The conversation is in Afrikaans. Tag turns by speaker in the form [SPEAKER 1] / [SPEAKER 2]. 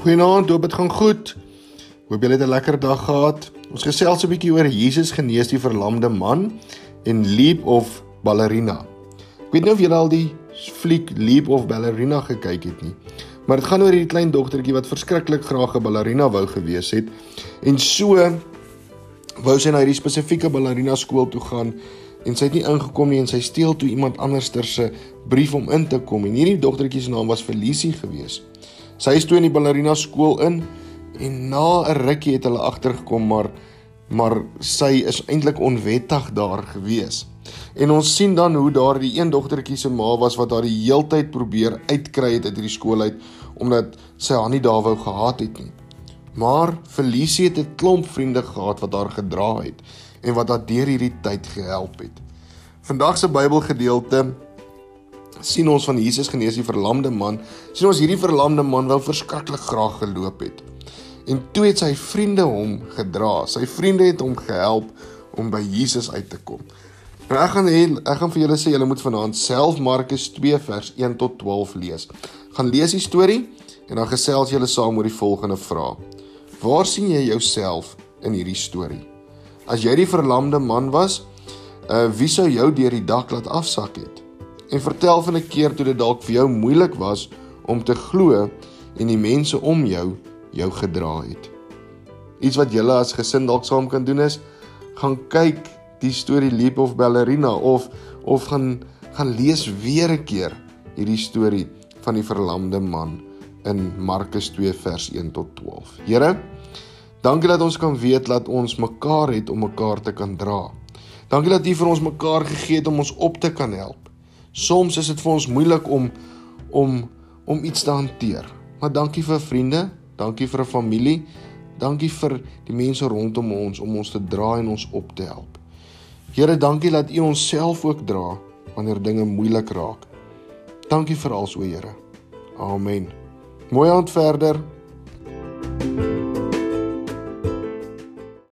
[SPEAKER 1] Goeienaand, hoop dit gaan goed. Hoop julle het 'n lekker dag gehad. Ons gesels 'n bietjie oor Jesus genees die verlamde man en Leap of Ballerina. Ek weet nie of julle al die fliek Leap of Ballerina gekyk het nie. Maar dit gaan oor hierdie klein dogtertjie wat verskriklik graag 'n ballerina wou gewees het en so wou sy na hierdie spesifieke ballerina skool toe gaan en sy het nie ingekom nie en sy steel toe iemand anderster se brief om in te kom en hierdie dogtertjie se naam was Felicie geweest. Sy is toe in die ballerina skool in en na 'n rukkie het hulle agtergekom maar maar sy is eintlik onwettig daar gewees. En ons sien dan hoe daar die een dogtertjie se ma was wat haar die heeltyd probeer uitkry het uit hierdie skool uit omdat sy haar nie daar wou gehad het nie. Maar Felicie het 'n klomp vriende gehad wat haar gedra het en wat haar deur hierdie tyd gehelp het. Vandag se Bybelgedeelte sien ons van Jesus genees die verlamde man. sien ons hierdie verlamde man wou verskriklik graag geloop het. En toe het sy vriende hom gedra. Sy vriende het hom gehelp om by Jesus uit te kom. Nou ek gaan hê ek gaan vir julle sê julle moet vanaand self Markus 2 vers 1 tot 12 lees. Gaan lees die storie en dan gesels julle saam oor die volgende vraag. Waar sien jy jouself in hierdie storie? As jy die verlamde man was, uh, wie sou jou deur die dak laat afsak het? En vertel van 'n keer toe dit dalk vir jou moeilik was om te glo en die mense om jou jou gedra het. Iets wat julle as gesin dalk saam kan doen is gaan kyk die storie Leap of Ballerina of of gaan gaan lees weer 'n keer hierdie storie van die verlamde man in Markus 2 vers 1 tot 12. Here, dankie dat ons kan weet dat ons mekaar het om mekaar te kan dra. Dankie dat U vir ons mekaar gegee het om ons op te kan help. Soms is dit vir ons moeilik om om om iets te hanteer. Maar dankie vir vriende, dankie vir 'n familie, dankie vir die mense rondom ons om ons te dra en ons op te help. Here, dankie dat U ons self ook dra wanneer dinge moeilik raak. Dankie vir alles o, Here. Amen. Mooi aand verder.